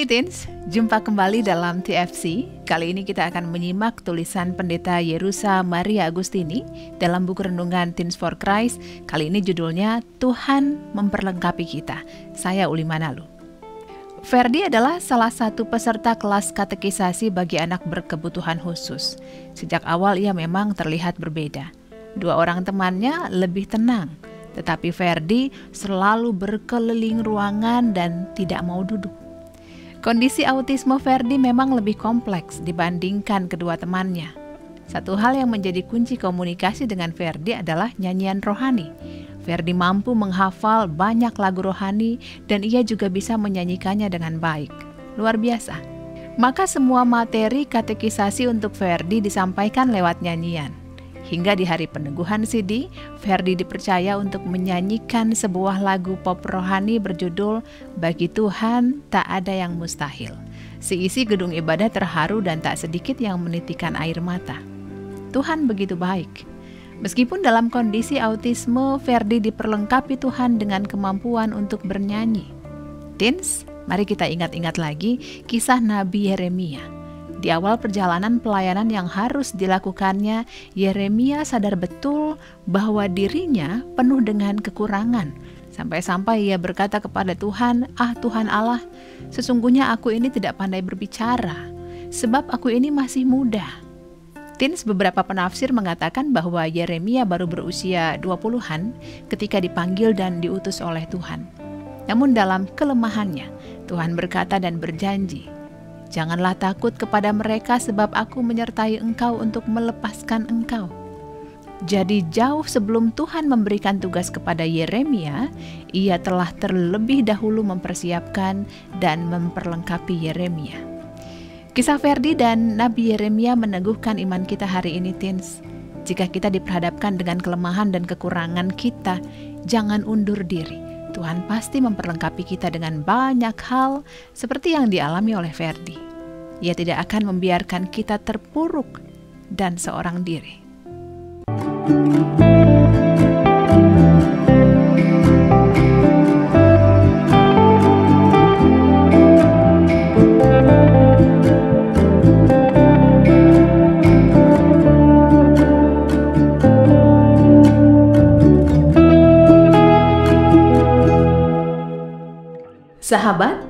Hai Teens, jumpa kembali dalam TFC. Kali ini kita akan menyimak tulisan pendeta Yerusa Maria Agustini dalam buku renungan Teens for Christ. Kali ini judulnya Tuhan Memperlengkapi Kita. Saya Uli Manalu. Ferdi adalah salah satu peserta kelas katekisasi bagi anak berkebutuhan khusus. Sejak awal ia memang terlihat berbeda. Dua orang temannya lebih tenang, tetapi Ferdi selalu berkeliling ruangan dan tidak mau duduk. Kondisi autisme Ferdi memang lebih kompleks dibandingkan kedua temannya. Satu hal yang menjadi kunci komunikasi dengan Ferdi adalah nyanyian rohani. Ferdi mampu menghafal banyak lagu rohani dan ia juga bisa menyanyikannya dengan baik. Luar biasa. Maka semua materi katekisasi untuk Ferdi disampaikan lewat nyanyian. Hingga di hari peneguhan CD, Ferdi dipercaya untuk menyanyikan sebuah lagu pop rohani berjudul Bagi Tuhan Tak Ada Yang Mustahil. Seisi gedung ibadah terharu dan tak sedikit yang menitikan air mata. Tuhan begitu baik. Meskipun dalam kondisi autisme, Ferdi diperlengkapi Tuhan dengan kemampuan untuk bernyanyi. Tins, mari kita ingat-ingat lagi kisah Nabi Yeremia di awal perjalanan pelayanan yang harus dilakukannya, Yeremia sadar betul bahwa dirinya penuh dengan kekurangan. Sampai-sampai ia berkata kepada Tuhan, "Ah Tuhan Allah, sesungguhnya aku ini tidak pandai berbicara, sebab aku ini masih muda." Tins beberapa penafsir mengatakan bahwa Yeremia baru berusia 20-an ketika dipanggil dan diutus oleh Tuhan. Namun dalam kelemahannya, Tuhan berkata dan berjanji, Janganlah takut kepada mereka sebab aku menyertai engkau untuk melepaskan engkau. Jadi jauh sebelum Tuhan memberikan tugas kepada Yeremia, ia telah terlebih dahulu mempersiapkan dan memperlengkapi Yeremia. Kisah Ferdi dan Nabi Yeremia meneguhkan iman kita hari ini, Tins. Jika kita diperhadapkan dengan kelemahan dan kekurangan kita, jangan undur diri Tuhan pasti memperlengkapi kita dengan banyak hal seperti yang dialami oleh Ferdi. Ia tidak akan membiarkan kita terpuruk dan seorang diri. Sahabat,